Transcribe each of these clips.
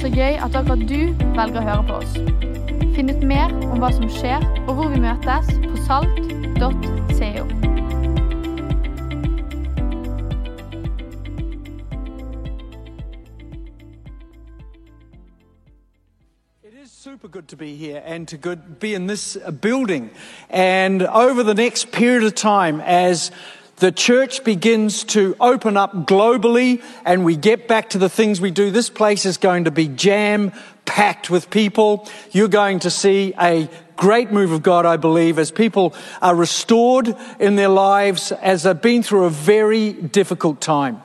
Så gøy at akkurat du velger å høre på oss. Finn ut mer om hva som skjer, og hvor vi møtes på salt.co. Super good to be here and to good, be in this building. And over the next period of time, as the church begins to open up globally and we get back to the things we do, this place is going to be jam packed with people. You're going to see a great move of God, I believe, as people are restored in their lives as they've been through a very difficult time.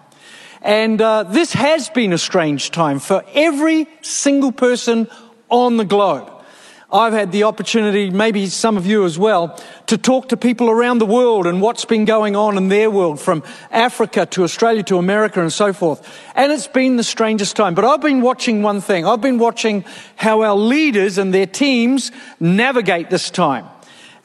And uh, this has been a strange time for every single person on the globe. I've had the opportunity, maybe some of you as well, to talk to people around the world and what's been going on in their world from Africa to Australia to America and so forth. And it's been the strangest time. But I've been watching one thing. I've been watching how our leaders and their teams navigate this time.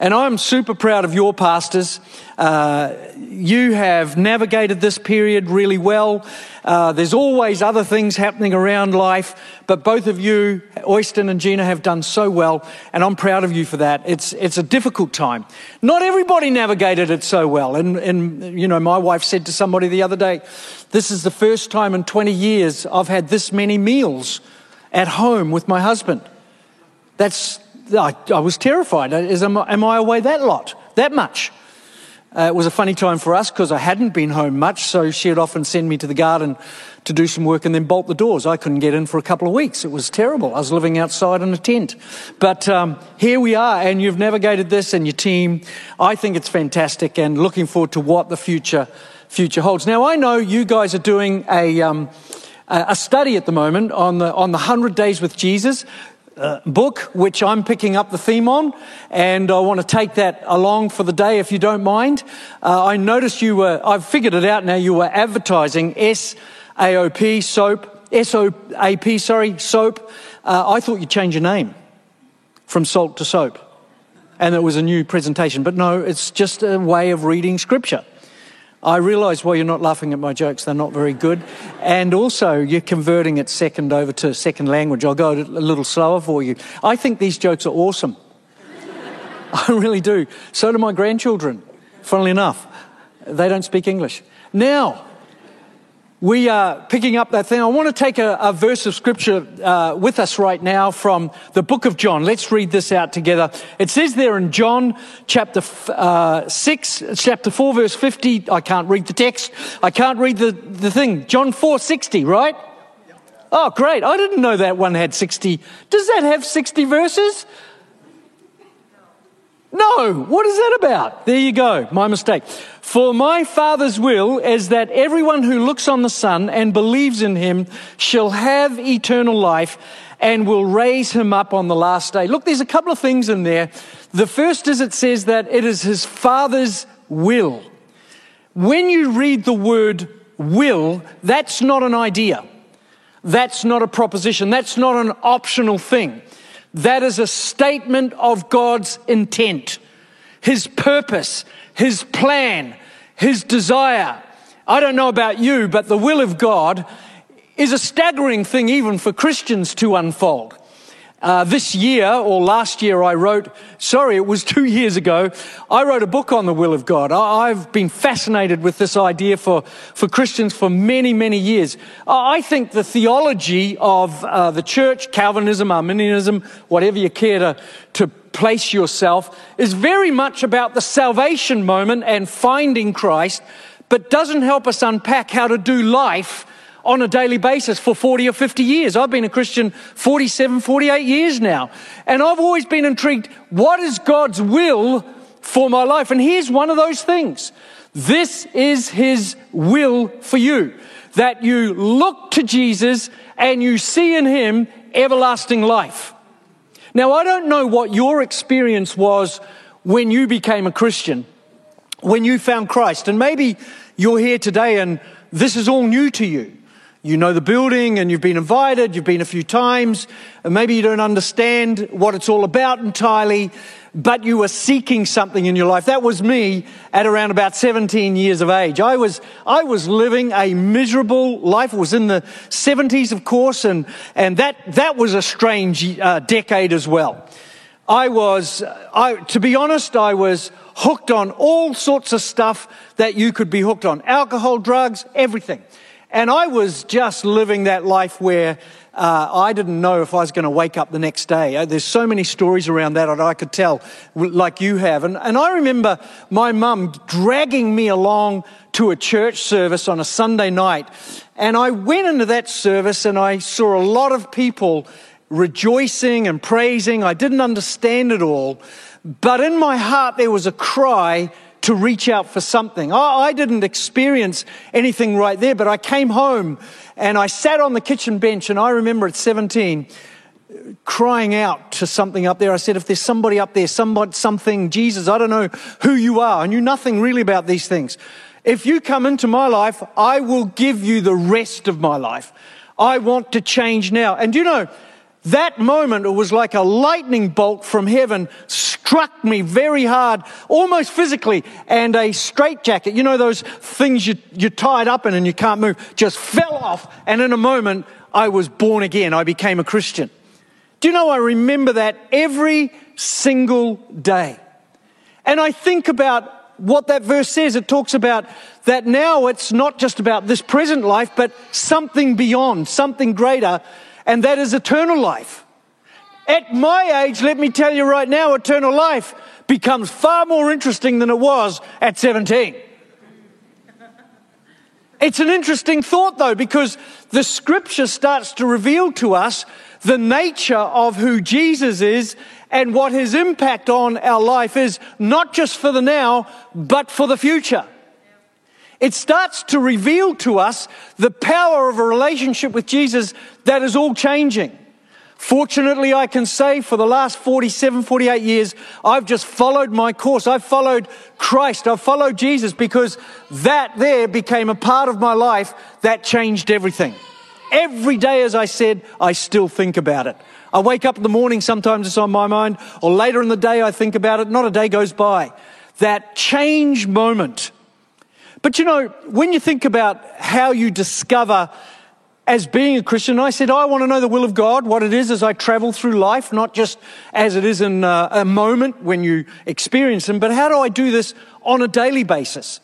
And I'm super proud of your pastors. Uh, you have navigated this period really well. Uh, there's always other things happening around life, but both of you, Øystein and Gina, have done so well, and I'm proud of you for that. It's, it's a difficult time. Not everybody navigated it so well. And, and, you know, my wife said to somebody the other day, this is the first time in 20 years I've had this many meals at home with my husband. That's I, I was terrified. Is, am, am, I away that lot, that much? Uh, it was a funny time for us because I hadn't been home much, so she'd often send me to the garden to do some work and then bolt the doors. I couldn't get in for a couple of weeks. It was terrible. I was living outside in a tent. But um, here we are, and you've navigated this and your team. I think it's fantastic and looking forward to what the future, future holds. Now, I know you guys are doing a, um, a study at the moment on the, on the 100 Days with Jesus uh, book, which I'm picking up the theme on, and I want to take that along for the day if you don't mind. Uh, I noticed you were, I've figured it out now, you were advertising SAOP, soap, SOAP, sorry, soap. Uh, I thought you'd change your name from salt to soap, and it was a new presentation, but no, it's just a way of reading scripture. I realise why you're not laughing at my jokes, they're not very good. And also, you're converting it second over to second language. I'll go a little slower for you. I think these jokes are awesome. I really do. So do my grandchildren, funnily enough. They don't speak English. Now, we are picking up that thing. I want to take a, a verse of scripture uh, with us right now from the book of John. Let's read this out together. It says there in John chapter uh, 6, chapter 4, verse 50. I can't read the text. I can't read the, the thing. John 4, 60, right? Oh, great. I didn't know that one had 60. Does that have 60 verses? No, what is that about? There you go, my mistake. For my Father's will is that everyone who looks on the Son and believes in him shall have eternal life and will raise him up on the last day. Look, there's a couple of things in there. The first is it says that it is his Father's will. When you read the word will, that's not an idea. That's not a proposition. That's not an optional thing. That is a statement of God's intent, His purpose, His plan, His desire. I don't know about you, but the will of God is a staggering thing even for Christians to unfold. Uh, this year or last year, I wrote, sorry, it was two years ago, I wrote a book on the will of God. I, have been fascinated with this idea for, for Christians for many, many years. I think the theology of uh, the church, Calvinism, Arminianism, whatever you care to, to place yourself, is very much about the salvation moment and finding Christ, but doesn't help us unpack how to do life on a daily basis for 40 or 50 years. I've been a Christian 47, 48 years now. And I've always been intrigued what is God's will for my life? And here's one of those things this is His will for you that you look to Jesus and you see in Him everlasting life. Now, I don't know what your experience was when you became a Christian, when you found Christ. And maybe you're here today and this is all new to you. You know the building and you've been invited, you've been a few times, and maybe you don't understand what it's all about entirely. but you were seeking something in your life. That was me at around about 17 years of age. I was, I was living a miserable life. It was in the 70s, of course, and, and that, that was a strange uh, decade as well. I was, I, to be honest, I was hooked on all sorts of stuff that you could be hooked on alcohol, drugs, everything. And I was just living that life where uh, I didn't know if I was going to wake up the next day. Uh, there's so many stories around that that I could tell, like you have. And, and I remember my mum dragging me along to a church service on a Sunday night. And I went into that service and I saw a lot of people rejoicing and praising. I didn't understand it all. But in my heart, there was a cry to reach out for something. I, didn't experience anything right there, but I came home and I sat on the kitchen bench and I remember at 17 crying out to something up there. I said, if there's somebody up there, somebody, something, Jesus, I don't know who you are. I knew nothing really about these things. If you come into my life, I will give you the rest of my life. I want to change now. And you know, that moment, it was like a lightning bolt from heaven struck me very hard, almost physically, and a straitjacket, you know, those things you, you're tied up in and you can't move, just fell off. And in a moment, I was born again. I became a Christian. Do you know, I remember that every single day. And I think about what that verse says. It talks about that now it's not just about this present life, but something beyond, something greater and that is eternal life. At my age, let me tell you right now, eternal life becomes far more interesting than it was at 17. It's an interesting thought though, because the scripture starts to reveal to us the nature of who Jesus is and what his impact on our life is, not just for the now, but for the future it starts to reveal to us the power of a relationship with Jesus that is all changing. Fortunately, I can say for the last 47, 48 years, I've just followed my course. I've followed Christ. I've followed Jesus because that there became a part of my life that changed everything. Every day, as I said, I still think about it. I wake up in the morning, sometimes it's on my mind, or later in the day, I think about it. Not a day goes by. That change moment but you know, when you think about how you discover as being a Christian, I said, I want to know the will of God, what it is as I travel through life, not just as it is in uh, a moment when you experience them, but how do I do this on a daily basis?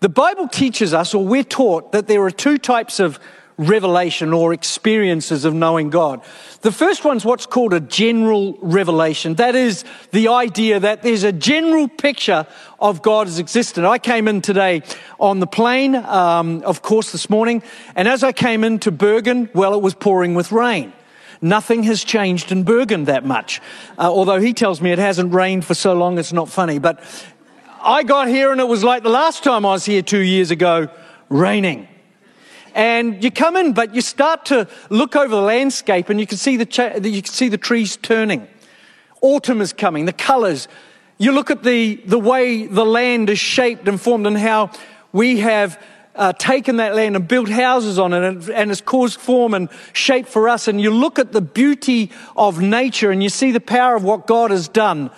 The Bible teaches us, or we're taught, that there are two types of revelation or experiences of knowing God. The first one's what's called a general revelation. That is the idea that there's a general picture of God as existent. I came in today on the plane, um, of course, this morning, and as I came into Bergen, well, it was pouring with rain. Nothing has changed in Bergen that much. Uh, although he tells me it hasn't rained for so long, it's not funny. But I got here and it was like the last time I was here two years ago, raining. And you come in, but you start to look over the landscape and you can see the, you can see the trees turning. Autumn is coming, the colors. You look at the, the way the land is shaped and formed and how we have uh, taken that land and built houses on it and, and it's caused form and shape for us. And you look at the beauty of nature and you see the power of what God has done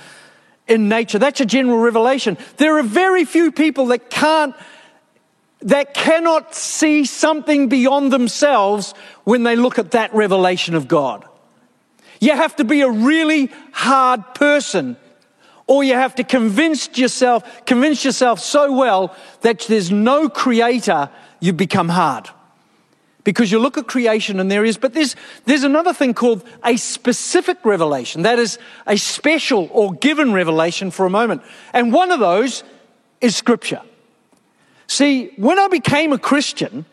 in nature. That's a general revelation. There are very few people that can't that cannot see something beyond themselves when they look at that revelation of God. You have to be a really hard person or you have to convince yourself, convince yourself so well that there's no creator, you become hard. Because you look at creation and there is, but there's, there's another thing called a specific revelation. That is a special or given revelation for a moment. And one of those is scripture. See, when I became a Christian,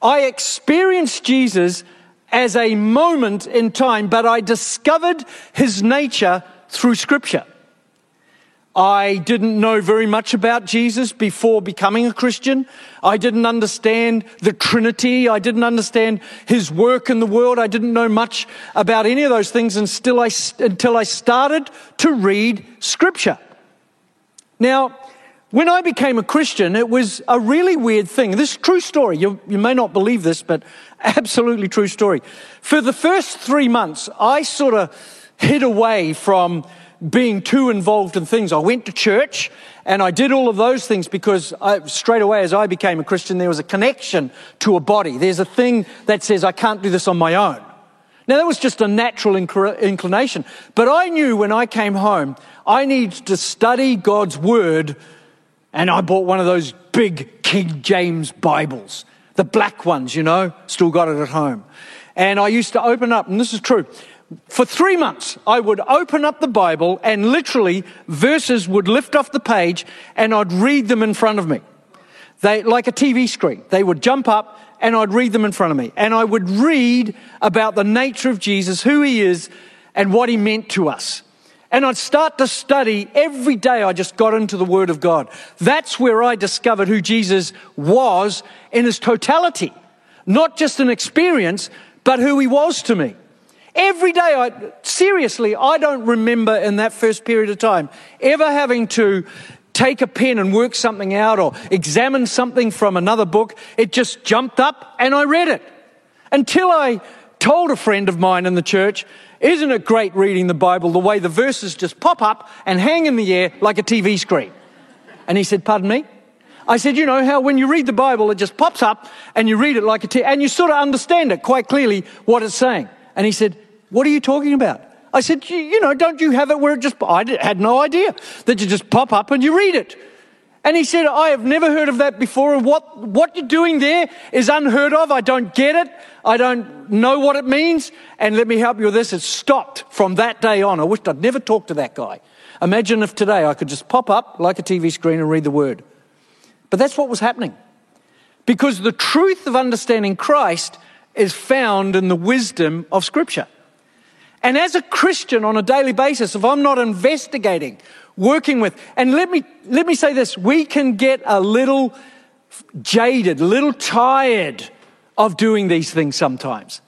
I experienced Jesus as a moment in time, but I discovered his nature through scripture. I didn't know very much about Jesus before becoming a Christian. I didn't understand the Trinity. I didn't understand his work in the world. I didn't know much about any of those things until I, until I started to read scripture. Now, when I became a Christian, it was a really weird thing. This is true story. You, you may not believe this, but absolutely true story. For the first three months, I sort of hid away from being too involved in things. I went to church and I did all of those things because I, straight away as I became a Christian, there was a connection to a body. There's a thing that says I can't do this on my own. Now that was just a natural inclination, but I knew when I came home, I needed to study God's word and I bought one of those big King James Bibles, the black ones, you know, still got it at home. And I used to open up, and this is true, for three months, I would open up the Bible and literally verses would lift off the page and I'd read them in front of me. They, like a TV screen, they would jump up and I'd read them in front of me. And I would read about the nature of Jesus, who he is, and what he meant to us. And I'd start to study every day. I just got into the Word of God. That's where I discovered who Jesus was in his totality. Not just an experience, but who he was to me. Every day, I, seriously, I don't remember in that first period of time ever having to take a pen and work something out or examine something from another book. It just jumped up and I read it. Until I told a friend of mine in the church, isn't it great reading the Bible the way the verses just pop up and hang in the air like a TV screen? And he said, Pardon me? I said, You know how when you read the Bible, it just pops up and you read it like a TV, and you sort of understand it quite clearly what it's saying. And he said, What are you talking about? I said, You know, don't you have it where it just, I had no idea that you just pop up and you read it. And he said, I have never heard of that before. And what, what you're doing there is unheard of. I don't get it. I don't know what it means. And let me help you with this. It stopped from that day on. I wished I'd never talked to that guy. Imagine if today I could just pop up like a TV screen and read the word. But that's what was happening. Because the truth of understanding Christ is found in the wisdom of Scripture. And as a Christian on a daily basis, if I'm not investigating, working with, and let me, let me say this, we can get a little jaded, a little tired of doing these things sometimes.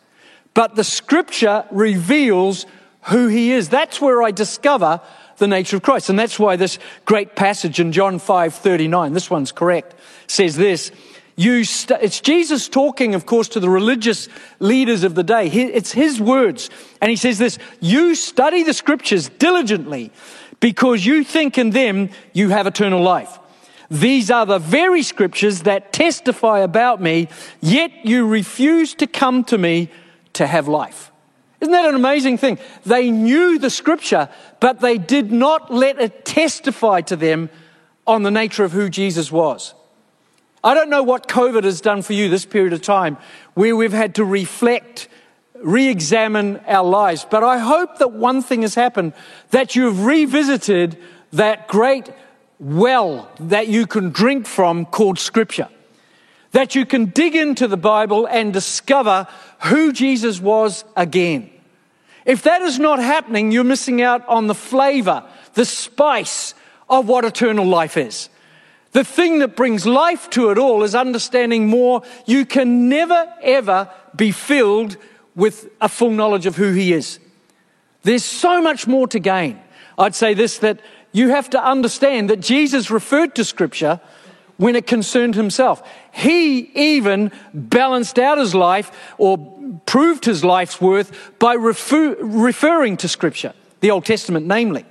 But the scripture reveals who he is. That's where I discover the nature of Christ. And that's why this great passage in John 5 39, this one's correct, says this you st- it's Jesus talking, of course, to the religious leaders of the day. It's his words. And he says this You study the scriptures diligently because you think in them you have eternal life. These are the very scriptures that testify about me, yet you refuse to come to me to have life. Isn't that an amazing thing? They knew the scripture, but they did not let it testify to them on the nature of who Jesus was. I don't know what COVID has done for you this period of time where we've had to reflect, re examine our lives. But I hope that one thing has happened that you've revisited that great well that you can drink from called Scripture. That you can dig into the Bible and discover who Jesus was again. If that is not happening, you're missing out on the flavor, the spice of what eternal life is. The thing that brings life to it all is understanding more. You can never, ever be filled with a full knowledge of who He is. There's so much more to gain. I'd say this that you have to understand that Jesus referred to Scripture when it concerned Himself. He even balanced out His life or proved His life's worth by refer- referring to Scripture, the Old Testament, namely.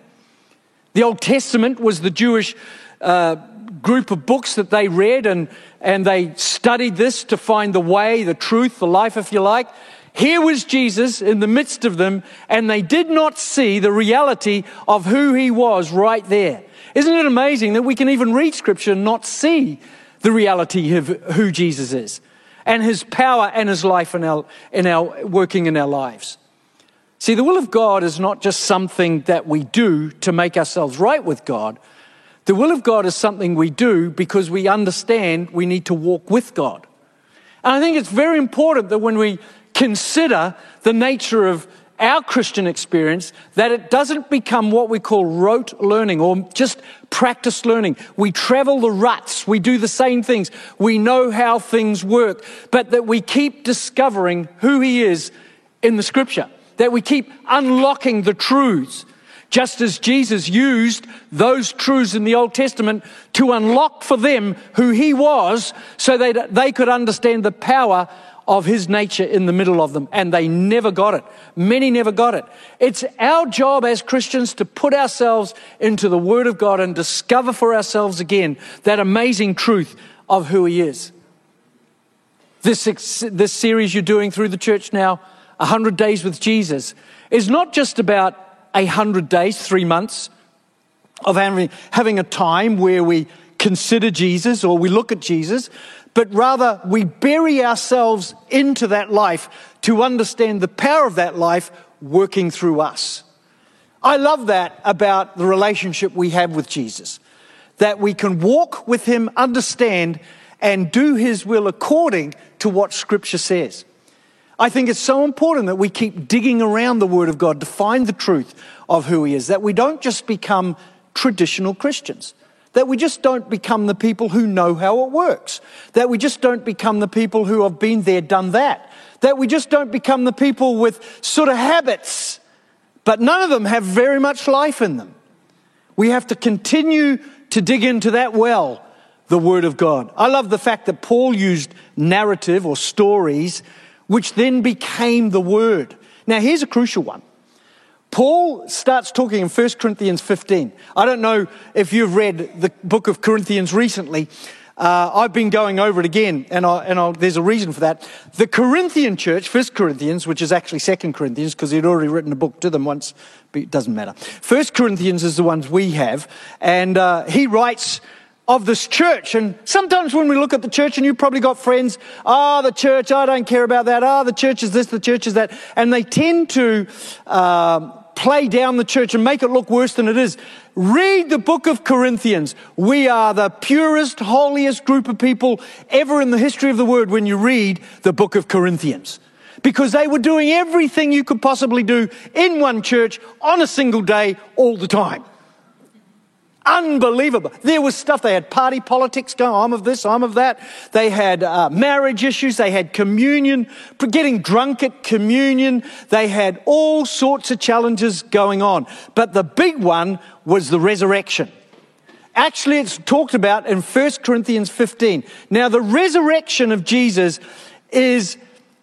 The Old Testament was the Jewish. Uh, group of books that they read and, and they studied this to find the way, the truth, the life, if you like. Here was Jesus in the midst of them, and they did not see the reality of who he was right there. Isn't it amazing that we can even read scripture and not see the reality of who Jesus is and his power and his life in our, in our working in our lives? See, the will of God is not just something that we do to make ourselves right with God. The will of God is something we do because we understand we need to walk with God. And I think it's very important that when we consider the nature of our Christian experience, that it doesn't become what we call rote learning or just practice learning. We travel the ruts. We do the same things. We know how things work, but that we keep discovering who He is in the scripture, that we keep unlocking the truths just as Jesus used those truths in the Old Testament to unlock for them who he was so that they could understand the power of his nature in the middle of them, and they never got it. Many never got it. It's our job as Christians to put ourselves into the Word of God and discover for ourselves again that amazing truth of who he is. This, this series you're doing through the church now, 100 Days with Jesus, is not just about 100 days, three months, of having, having a time where we consider Jesus or we look at Jesus, but rather we bury ourselves into that life to understand the power of that life working through us. I love that about the relationship we have with Jesus, that we can walk with Him, understand, and do His will according to what Scripture says. I think it's so important that we keep digging around the Word of God to find the truth of who He is, that we don't just become traditional Christians, that we just don't become the people who know how it works, that we just don't become the people who have been there, done that, that we just don't become the people with sort of habits, but none of them have very much life in them. We have to continue to dig into that well the Word of God. I love the fact that Paul used narrative or stories, which then became the Word. Now, here's a crucial one. Paul starts talking in 1 Corinthians 15. I don't know if you've read the book of Corinthians recently. Uh, I've been going over it again, and, I, and there's a reason for that. The Corinthian church, 1 Corinthians, which is actually 2 Corinthians, because he'd already written a book to them once, but it doesn't matter. 1 Corinthians is the ones we have, and uh, he writes of this church. And sometimes when we look at the church, and you've probably got friends, ah, oh, the church, I don't care about that. Ah, oh, the church is this, the church is that. And they tend to uh, play down the church and make it look worse than it is. Read the book of Corinthians. We are the purest, holiest group of people ever in the history of the word when you read the book of Corinthians. Because they were doing everything you could possibly do in one church on a single day all the time. Unbelievable. There was stuff. They had party politics going. I'm of this, I'm of that. They had uh, marriage issues. They had communion, getting drunk at communion. They had all sorts of challenges going on. But the big one was the resurrection. Actually, it's talked about in 1 Corinthians 15. Now, the resurrection of Jesus is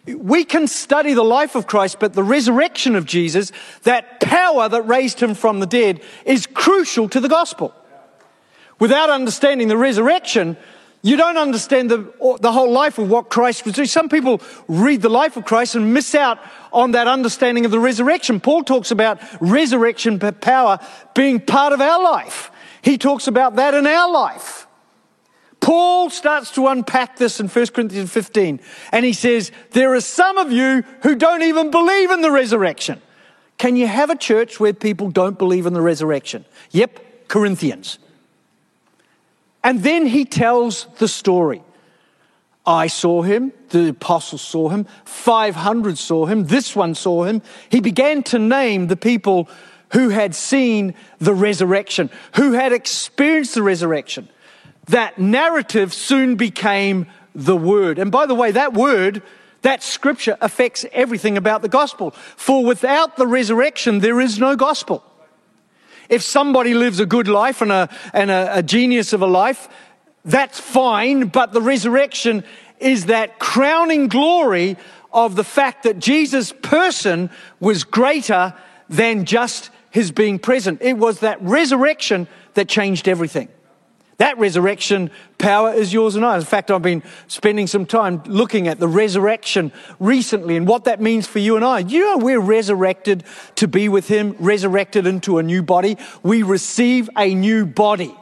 we can study the life of Christ, but the resurrection of Jesus, that power that raised him from the dead, is crucial to the gospel. Without understanding the resurrection, you don't understand the, the whole life of what Christ was doing. Some people read the life of Christ and miss out on that understanding of the resurrection. Paul talks about resurrection power being part of our life. He talks about that in our life. Paul starts to unpack this in 1 Corinthians 15, and he says, There are some of you who don't even believe in the resurrection. Can you have a church where people don't believe in the resurrection? Yep, Corinthians. And then he tells the story. I saw him, the apostles saw him, 500 saw him, this one saw him. He began to name the people who had seen the resurrection, who had experienced the resurrection that narrative soon became the word. And by the way, that word, that scripture affects everything about the gospel. For without the resurrection, there is no gospel. If somebody lives a good life and a, and a, a genius of a life, that's fine, but the resurrection is that crowning glory of the fact that Jesus' person was greater than just his being present. It was that resurrection that changed everything. That resurrection power is yours and I. In fact, I've been spending some time looking at the resurrection recently and what that means for you and I. You know, we're resurrected to be with Him, resurrected into a new body. We receive a new body.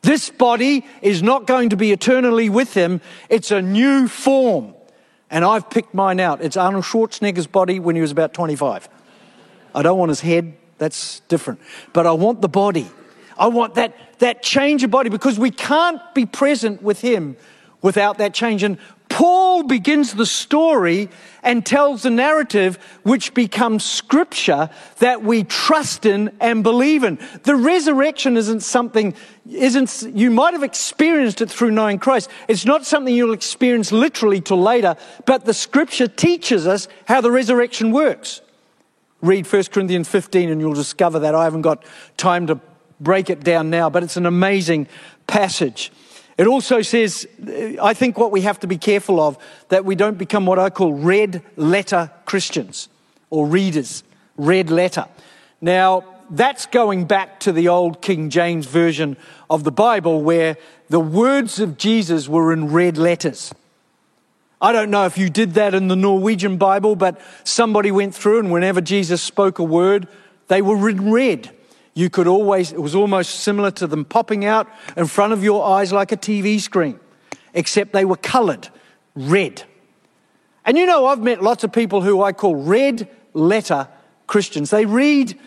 This body is not going to be eternally with Him, it's a new form. And I've picked mine out. It's Arnold Schwarzenegger's body when he was about 25. I don't want his head, that's different. But I want the body. I want that, that change of body because we can't be present with Him without that change. And Paul begins the story and tells the narrative which becomes scripture that we trust in and believe in. The resurrection isn't something, isn't, you might have experienced it through knowing Christ. It's not something you'll experience literally till later, but the scripture teaches us how the resurrection works. Read 1 Corinthians 15 and you'll discover that. I haven't got time to break it down now, but it's an amazing passage. It also says, I think what we have to be careful of, that we don't become what I call red letter Christians or readers, red letter. Now, that's going back to the old King James version of the Bible where the words of Jesus were in red letters. I don't know if you did that in the Norwegian Bible, but somebody went through and whenever Jesus spoke a word, they were written red. You could always, it was almost similar to them popping out in front of your eyes like a TV screen, except they were colored red. And you know, I've met lots of people who I call red letter Christians. They read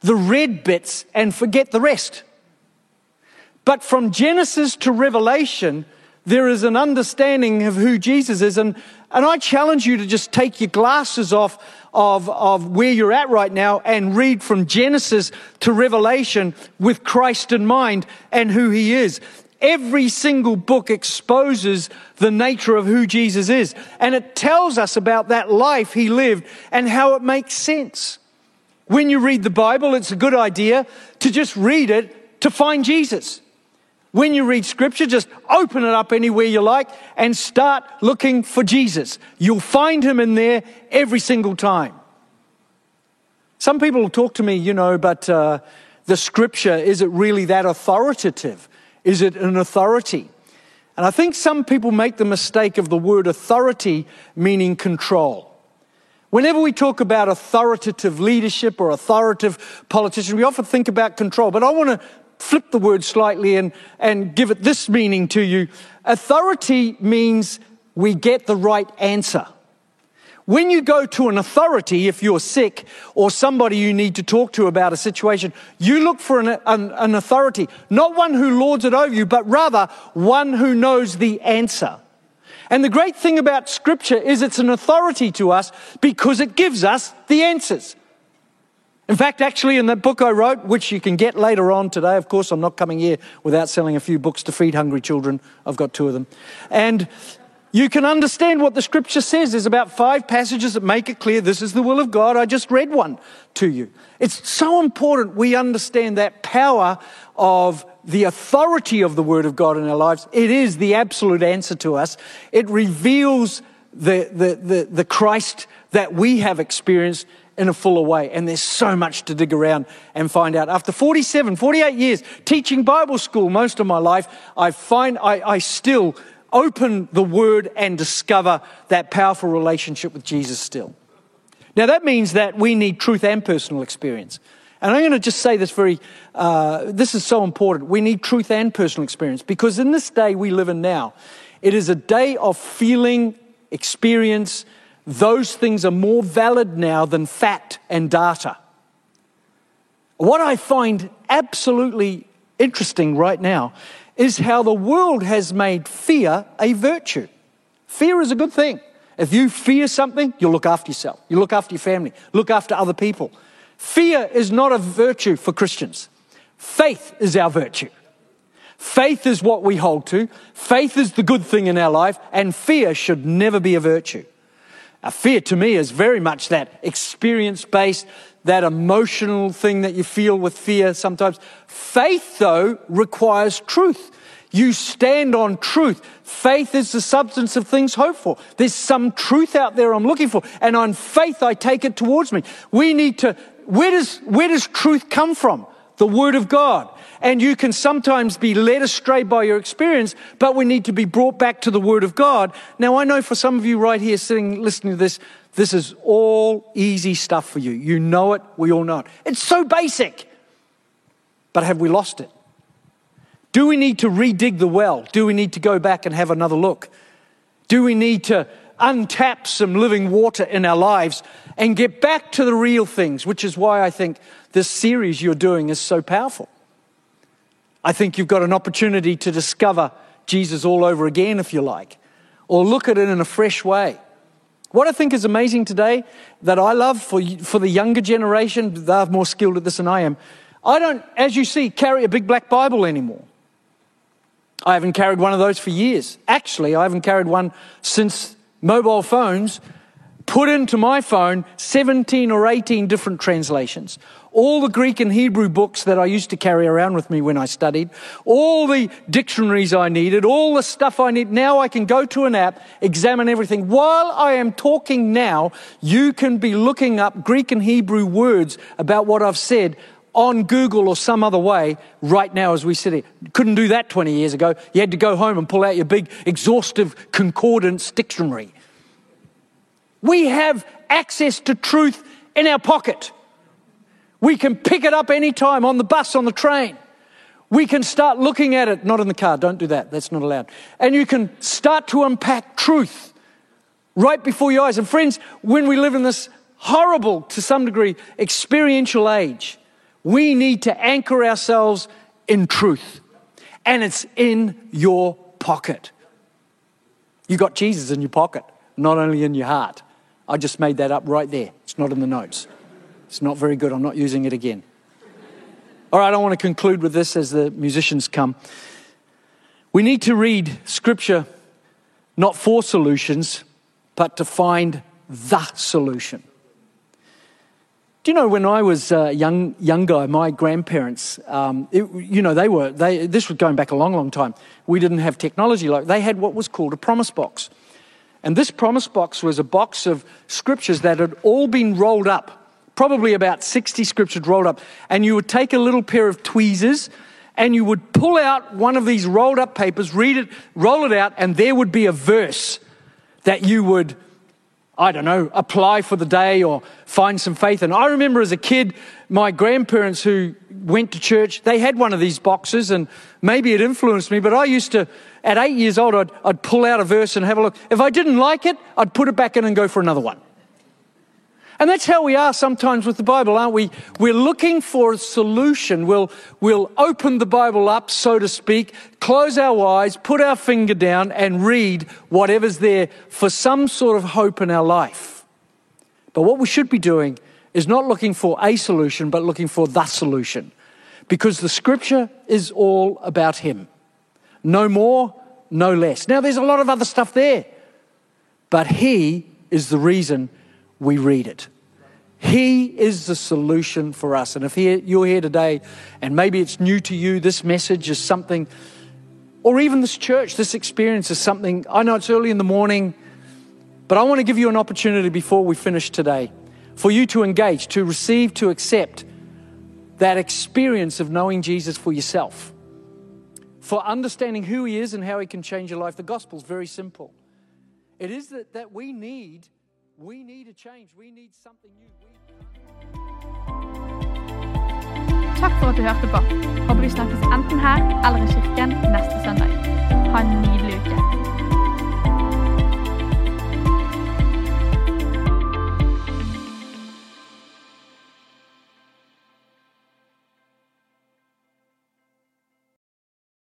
the red bits and forget the rest. But from Genesis to Revelation, there is an understanding of who Jesus is. And, and I challenge you to just take your glasses off of, of where you're at right now and read from Genesis to Revelation with Christ in mind and who he is. Every single book exposes the nature of who Jesus is. And it tells us about that life he lived and how it makes sense. When you read the Bible, it's a good idea to just read it to find Jesus. When you read scripture, just open it up anywhere you like and start looking for Jesus. You'll find him in there every single time. Some people talk to me, you know, but uh, the scripture, is it really that authoritative? Is it an authority? And I think some people make the mistake of the word authority meaning control. Whenever we talk about authoritative leadership or authoritative politician, we often think about control. But I want to flip the word slightly and, and give it this meaning to you. Authority means we get the right answer. When you go to an authority, if you're sick or somebody you need to talk to about a situation, you look for an, an, an authority, not one who lords it over you, but rather one who knows the answer. And the great thing about scripture is it's an authority to us because it gives us the answers. In fact, actually, in that book I wrote, which you can get later on today, of course, I'm not coming here without selling a few books to feed hungry children. I've got two of them. And you can understand what the scripture says. There's about five passages that make it clear this is the will of God. I just read one to you. It's so important we understand that power of the authority of the word of God in our lives. It is the absolute answer to us. It reveals the, the, the, the Christ that we have experienced in a fuller way. And there's so much to dig around and find out. After 47, 48 years teaching Bible school most of my life, I find I, I still open the word and discover that powerful relationship with Jesus still. Now that means that we need truth and personal experience. And I'm going to just say this very, uh, this is so important. We need truth and personal experience because in this day we live in now, it is a day of feeling, experience, those things are more valid now than fact and data. What I find absolutely interesting right now is how the world has made fear a virtue. Fear is a good thing. If you fear something, you look after yourself, you look after your family, look after other people. Fear is not a virtue for Christians. Faith is our virtue. Faith is what we hold to. Faith is the good thing in our life, and fear should never be a virtue. A fear to me is very much that experience based, that emotional thing that you feel with fear sometimes. Faith, though, requires truth. You stand on truth. Faith is the substance of things hoped for. There's some truth out there I'm looking for, and on faith I take it towards me. We need to, where does, where does truth come from? The Word of God. And you can sometimes be led astray by your experience, but we need to be brought back to the Word of God. Now, I know for some of you right here sitting listening to this, this is all easy stuff for you. You know it, we all know it. It's so basic. But have we lost it? Do we need to redig the well? Do we need to go back and have another look? Do we need to untap some living water in our lives and get back to the real things, which is why I think this series you're doing is so powerful. I think you've got an opportunity to discover Jesus all over again, if you like, or look at it in a fresh way. What I think is amazing today that I love for, for the younger generation, they're more skilled at this than I am. I don't, as you see, carry a big black Bible anymore. I haven't carried one of those for years. Actually, I haven't carried one since mobile phones put into my phone 17 or 18 different translations. All the Greek and Hebrew books that I used to carry around with me when I studied, all the dictionaries I needed, all the stuff I need. Now I can go to an app, examine everything. While I am talking now, you can be looking up Greek and Hebrew words about what I've said on Google or some other way right now as we sit here. Couldn't do that 20 years ago. You had to go home and pull out your big exhaustive concordance dictionary. We have access to truth in our pocket. We can pick it up anytime on the bus, on the train. We can start looking at it, not in the car, don't do that, that's not allowed. And you can start to unpack truth right before your eyes. And friends, when we live in this horrible, to some degree, experiential age, we need to anchor ourselves in truth. And it's in your pocket. You got Jesus in your pocket, not only in your heart. I just made that up right there. It's not in the notes. It's not very good. I'm not using it again. All right, I want to conclude with this as the musicians come. We need to read scripture not for solutions, but to find the solution. Do you know when I was a young young guy, my grandparents, um, it, you know, they were they. This was going back a long, long time. We didn't have technology like they had. What was called a promise box, and this promise box was a box of scriptures that had all been rolled up, probably about 60 scriptures rolled up. And you would take a little pair of tweezers and you would pull out one of these rolled up papers, read it, roll it out, and there would be a verse that you would, I don't know, apply for the day or find some faith And I remember as a kid, my grandparents who went to church, they had one of these boxes and maybe it influenced me, but I used to at eight years old, I'd, I'd pull out a verse and have a look. If I didn't like it, I'd put it back in and go for another one. And that's how we are sometimes with the Bible, aren't we? We're looking for a solution. We'll, we'll open the Bible up, so to speak, close our eyes, put our finger down, and read whatever's there for some sort of hope in our life. But what we should be doing is not looking for a solution, but looking for the solution. Because the scripture is all about Him. No more, no less. Now, there's a lot of other stuff there, but He is the reason we read it. He is the solution for us. And if you're here today and maybe it's new to you, this message is something, or even this church, this experience is something, I know it's early in the morning, but I want to give you an opportunity before we finish today for you to engage, to receive, to accept that experience of knowing Jesus for yourself for understanding who He is and how He can change your life. The gospel is very simple. It is that, that we need, We need a change. We need something new. Takk for at du hørte på. Håper vi snakkes enten her eller i kirken neste søndag. Ha en nydelig uke.